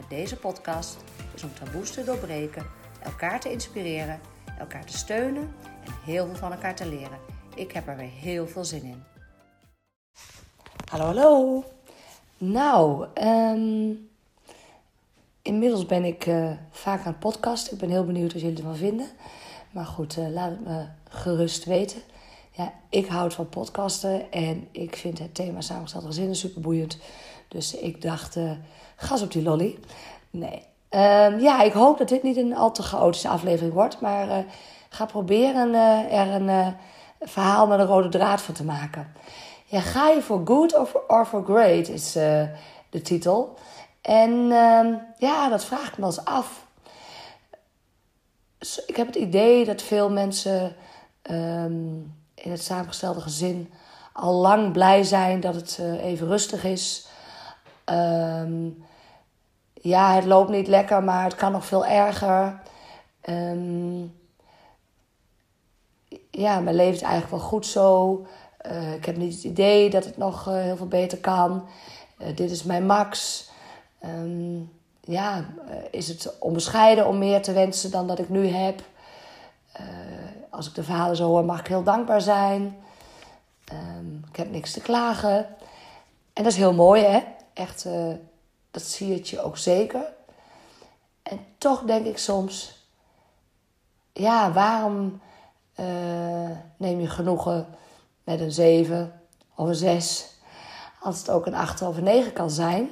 met deze podcast is om taboes te doorbreken, elkaar te inspireren, elkaar te steunen en heel veel van elkaar te leren. Ik heb er weer heel veel zin in. Hallo, hallo. Nou, ehm, inmiddels ben ik uh, vaak aan het podcast. Ik ben heel benieuwd wat jullie ervan vinden. Maar goed, uh, laat het me gerust weten. Ja, ik houd van podcasten en ik vind het thema samengesteld gezinnen super boeiend. Dus ik dacht, uh, gas op die lolly. Nee. Um, ja, ik hoop dat dit niet een al te chaotische aflevering wordt. Maar uh, ga proberen uh, er een verhaal met een rode draad van te maken. Ja, ga je voor good of or for great is de titel. En uh, ja, dat vraag ik me eens af. Ik heb het idee dat veel mensen um, in het samengestelde gezin al lang blij zijn dat het even rustig is. Um, ja, het loopt niet lekker, maar het kan nog veel erger. Um, ja, mijn leven is eigenlijk wel goed zo. Uh, ik heb niet het idee dat het nog uh, heel veel beter kan. dit is mijn max. Um, ja, is het onbescheiden om meer te wensen dan dat ik nu heb? als ik de verhalen zo hoor, mag ik heel dankbaar zijn. Ik heb niks te klagen. En dat is heel mooi, hè? Echt, uh, dat zie je ook zeker. En toch denk ik soms, ja, waarom uh, neem je genoegen met een 7 of een 6, als het ook een 8 of een 9 kan zijn?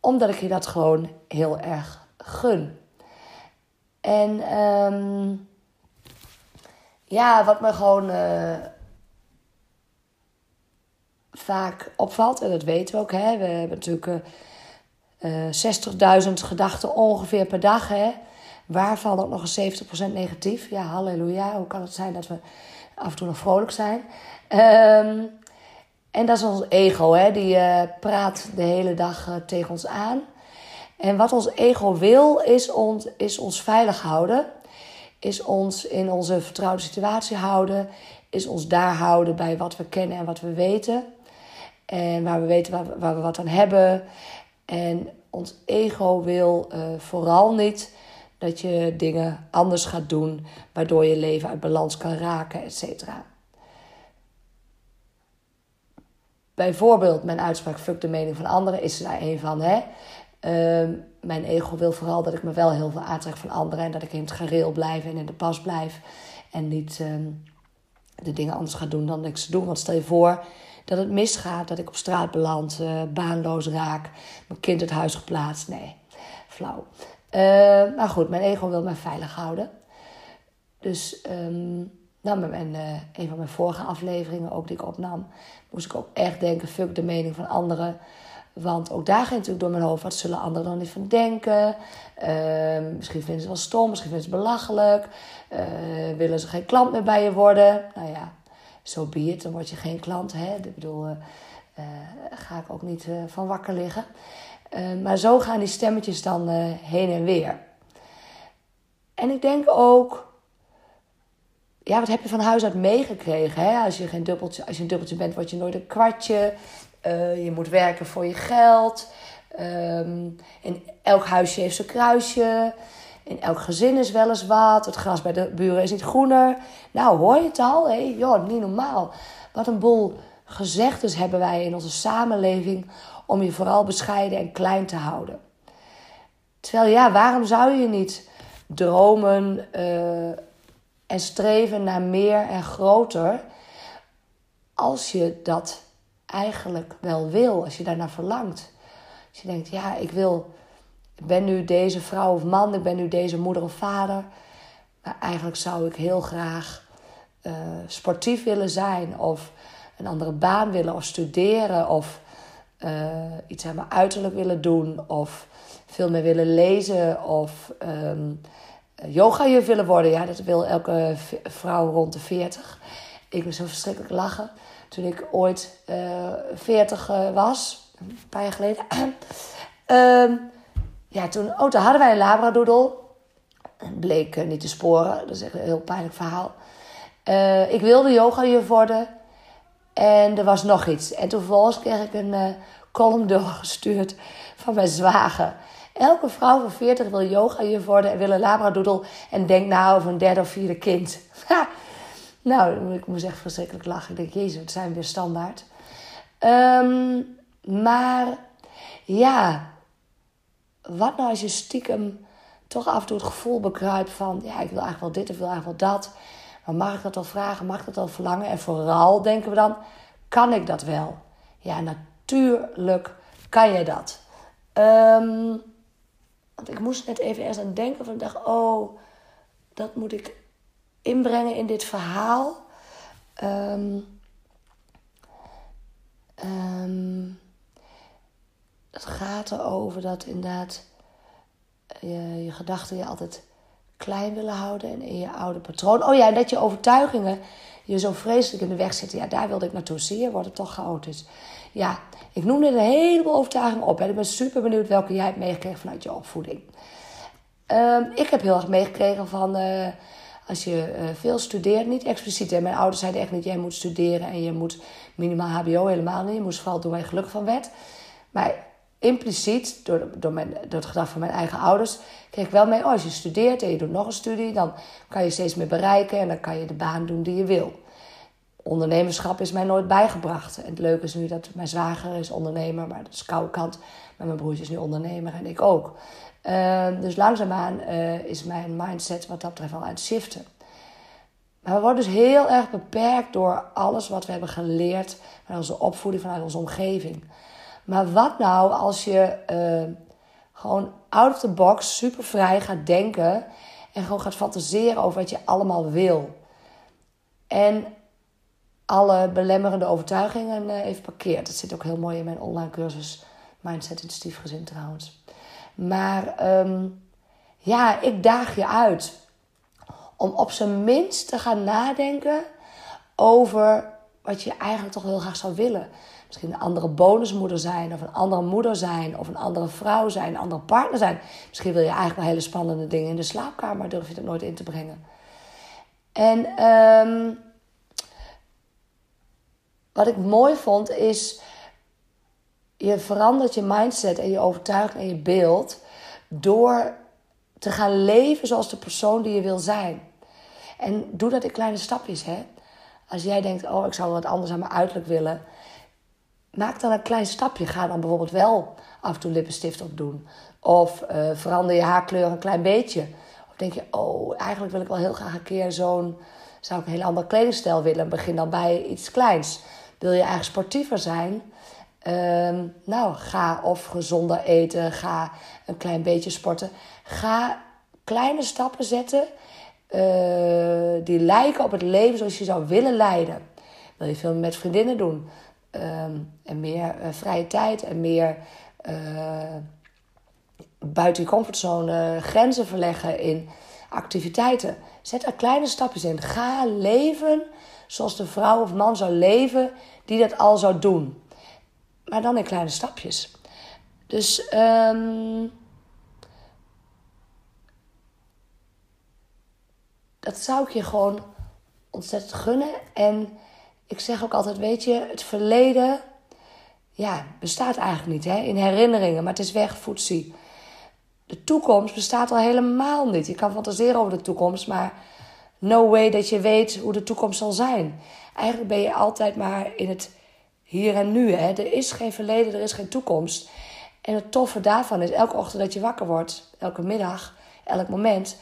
Omdat ik je dat gewoon heel erg gun. En um, ja, wat me gewoon uh, vaak opvalt, en dat weten we ook, hè, we hebben natuurlijk uh, uh, 60.000 gedachten ongeveer per dag, hè, waarvan ook nog eens 70% negatief. Ja, halleluja, hoe kan het zijn dat we af en toe nog vrolijk zijn? Um, en dat is ons ego, hè, die uh, praat de hele dag tegen ons aan. En wat ons ego wil, is ons, is ons veilig houden is ons in onze vertrouwde situatie houden, is ons daar houden bij wat we kennen en wat we weten. En waar we weten waar we, wat aan hebben. En ons ego wil uh, vooral niet dat je dingen anders gaat doen, waardoor je leven uit balans kan raken, et cetera. Bijvoorbeeld mijn uitspraak fuck de mening van anderen is daar een van. Hè? Uh, mijn ego wil vooral dat ik me wel heel veel aantrek van anderen. En dat ik in het gareel blijf en in de pas blijf. En niet uh, de dingen anders ga doen dan ik ze doe. Want stel je voor dat het misgaat, dat ik op straat beland, uh, baanloos raak, mijn kind het huis geplaatst. Nee, flauw. Uh, maar goed, mijn ego wil mij veilig houden. Dus um, mijn, uh, een van mijn vorige afleveringen, ook die ik opnam, moest ik ook echt denken: fuck de mening van anderen. Want ook daar ging natuurlijk door mijn hoofd, wat zullen anderen dan niet van denken? Uh, misschien vinden ze het wel stom, misschien vinden ze het belachelijk. Willen ze geen klant meer bij je worden? Nou ja, zo so dan word je geen klant. Hè? Ik bedoel, uh, ga ik ook niet van wakker liggen. maar zo gaan die stemmetjes dan heen en weer. En ik denk ook, ja, wat heb je van huis uit meegekregen? Hè? Als je geen dubbeltje, als je een dubbeltje bent, word je nooit een kwartje. Je moet werken voor je geld. Um, in elk huisje heeft zijn kruisje. In elk gezin is wel eens wat. Het gras bij de buren is niet groener. Nou, hoor je het al? Hé, joh, niet normaal. Wat een boel gezegdes hebben wij in onze samenleving om je vooral bescheiden en klein te houden. Terwijl ja, waarom zou je niet dromen uh, en streven naar meer en groter als je dat eigenlijk wel wil, als je daarnaar verlangt. Als je denkt, ja, ik wil, ik ben nu deze vrouw of man, ik ben nu deze moeder of vader. Maar eigenlijk zou ik heel graag uh, sportief willen zijn of een andere baan willen of studeren of uh, iets aan mijn uiterlijk willen doen of veel meer willen lezen of um, yoga juf willen worden. Ja, dat wil elke vrouw rond de 40. Ik ben zo verschrikkelijk lachen. Toen ik ooit uh, eh, 40 was, een paar jaar geleden. um, ja, toen, oh, toen hadden wij een labradoodle. Bleek niet te sporen. Dat is echt een heel pijnlijk verhaal. Uh, ik wilde yoga juf worden. En er was nog iets. En toen kreeg ik een uh, column doorgestuurd van mijn zwager. Elke vrouw van 40 wil yoga juf worden en wil een labradoodle. En denkt nou over een derde of vierde kind. nou, ik moest echt verschrikkelijk lachen. Ik denk, jezus, het zijn weer standaard. Um, maar ja, wat nou als je stiekem toch af en toe het gevoel bekruipt van... ja, ik wil eigenlijk wel dit of wil eigenlijk wel dat... Maar mag ik dat al vragen? Mag ik dat al verlangen? En vooral denken we dan, kan ik dat wel? Ja, natuurlijk kan je dat. Um, want ik moest net even eerst aan denken van ik dacht, oh, dat moet ik inbrengen in dit verhaal. Um, het gaat erover dat inderdaad je, je gedachten je altijd klein willen houden en in je oude patroon. Oh ja, en dat je overtuigingen je zo vreselijk in de weg zitten. Ja, daar wilde ik naartoe. Zie je, wordt het toch chaotisch. Ja, ik noemde een heleboel overtuigingen op. En ik ben super benieuwd welke jij hebt meegekregen vanuit je opvoeding. Ehm, ik heb heel erg meegekregen van uh, als je uh, veel studeert, niet expliciet. Hè. Mijn ouders zeiden echt niet, jij moet studeren en je moet minimaal HBO helemaal niet. Je moest vooral doen waar je gelukkig van werd. Maar impliciet, door, door, mijn, door het gedrag van mijn eigen ouders, kreeg ik wel mee: oh, als je studeert en je doet nog een studie, dan kan je steeds meer bereiken en dan kan je de baan doen die je wil. Ondernemerschap is mij nooit bijgebracht. En het leuke is nu dat mijn zwager is ondernemer, maar dat is de koude kant. Maar mijn broertje is nu ondernemer en ik ook. Uh, dus langzaamaan uh, is mijn mindset wat dat betreft al aan het shiften. Maar we worden dus heel erg beperkt door alles wat we hebben geleerd van onze opvoeding, vanuit onze omgeving. Maar wat nou als je uh, gewoon out of the box super vrij gaat denken en gewoon gaat fantaseren over wat je allemaal wil. En alle belemmerende overtuigingen uh, even parkeert. Dat zit ook heel mooi in mijn online cursus Mindset in Stiefgezin trouwens. Maar um, ja, ik daag je uit om op zijn minst te gaan nadenken over wat je eigenlijk toch heel graag zou willen misschien een andere bonusmoeder zijn, of een andere moeder zijn, of een andere vrouw zijn, een andere partner zijn. Misschien wil je eigenlijk wel hele spannende dingen in de slaapkamer, maar durf je dat nooit in te brengen. En um, wat ik mooi vond is, je verandert je mindset en je overtuiging en je beeld door te gaan leven zoals de persoon die je wil zijn. En doe dat in kleine stapjes, hè. Als jij denkt, oh, ik zou wat anders aan mijn uiterlijk willen maak dan een klein stapje. Ga dan bijvoorbeeld wel af en toe lippenstift op doen. Of uh, verander je haarkleur een klein beetje. Of denk je, oh, eigenlijk wil ik wel heel graag een keer zo'n... zou ik een hele andere kledingstijl willen. Begin dan bij iets kleins. Wil je eigenlijk sportiever zijn? Uh, nou, ga of gezonder eten. Ga een klein beetje sporten. Ga kleine stappen zetten... Uh, die lijken op het leven zoals je zou willen leiden. Wil je veel met vriendinnen doen? Ehm, en meer uh, vrije tijd en meer uh, buiten je comfortzone grenzen verleggen in activiteiten. Zet er kleine stapjes in. Ga leven zoals de vrouw of man zou leven die dat al zou doen. Maar dan in kleine stapjes. Dus um, dat zou ik je gewoon ontzettend gunnen. En ik zeg ook altijd, weet je, het verleden ja, bestaat eigenlijk niet hè? in herinneringen, maar het is weg, voetzie. De toekomst bestaat al helemaal niet. Je kan fantaseren over de toekomst, maar no way dat je weet hoe de toekomst zal zijn. Eigenlijk ben je altijd maar in het hier en nu. Hè? Er is geen verleden, er is geen toekomst. En het toffe daarvan is, elke ochtend dat je wakker wordt, elke middag, elk moment,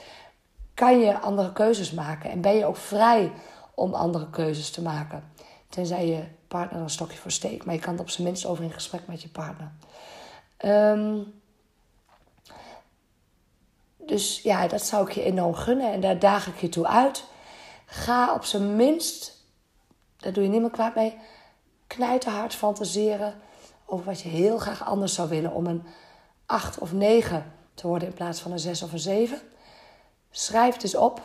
kan je andere keuzes maken. En ben je ook vrij om andere keuzes te maken. Tenzij je partner een stokje voor steekt. Maar je kan het op zijn minst over in gesprek met je partner. Um, dus ja, dat zou ik je enorm gunnen. En daar daag ik je toe uit. Ga op zijn minst, daar doe je niet meer kwaad mee, knijterhard fantaseren over wat je heel graag anders zou willen. Om een acht of negen te worden in plaats van een zes of een zeven. Schrijf dus op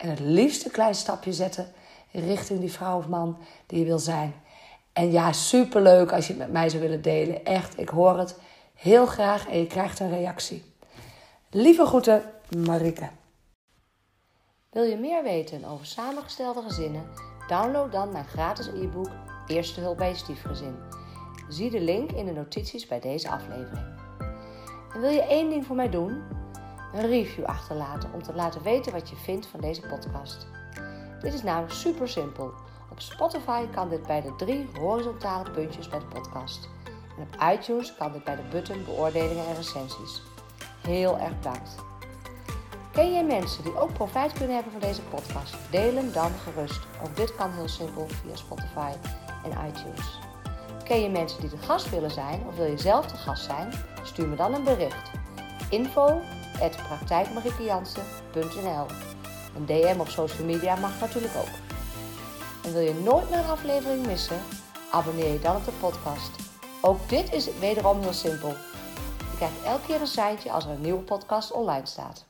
en het liefst een klein stapje zetten richting die vrouw of man die je wil zijn. En ja, superleuk als je het met mij zou willen delen. Echt, ik hoor het heel graag en je krijgt een reactie. Lieve groeten, Marike. Wil je meer weten over samengestelde gezinnen? Download dan mijn gratis e-book Eerste hulp bij stiefgezin. Zie de link in de notities bij deze aflevering. En wil je één ding voor mij doen? Een review achterlaten om te laten weten wat je vindt van deze podcast. Dit is namelijk super simpel. Op Spotify kan dit bij de drie horizontale puntjes bij de podcast. En op iTunes kan dit bij de button beoordelingen en recensies. Heel erg bedankt. Ken jij mensen die ook profijt kunnen hebben van deze podcast? Deel hem dan gerust. Ook dit kan heel simpel via Spotify en iTunes. Ken je mensen die de gast willen zijn of wil je zelf de gast zijn? Stuur me dan een bericht. Info Een DM op social media mag natuurlijk ook. En wil je nooit meer een aflevering missen? Abonneer je dan op de podcast. Ook dit is wederom heel simpel. Je krijgt elke keer een seintje als er een nieuwe podcast online staat.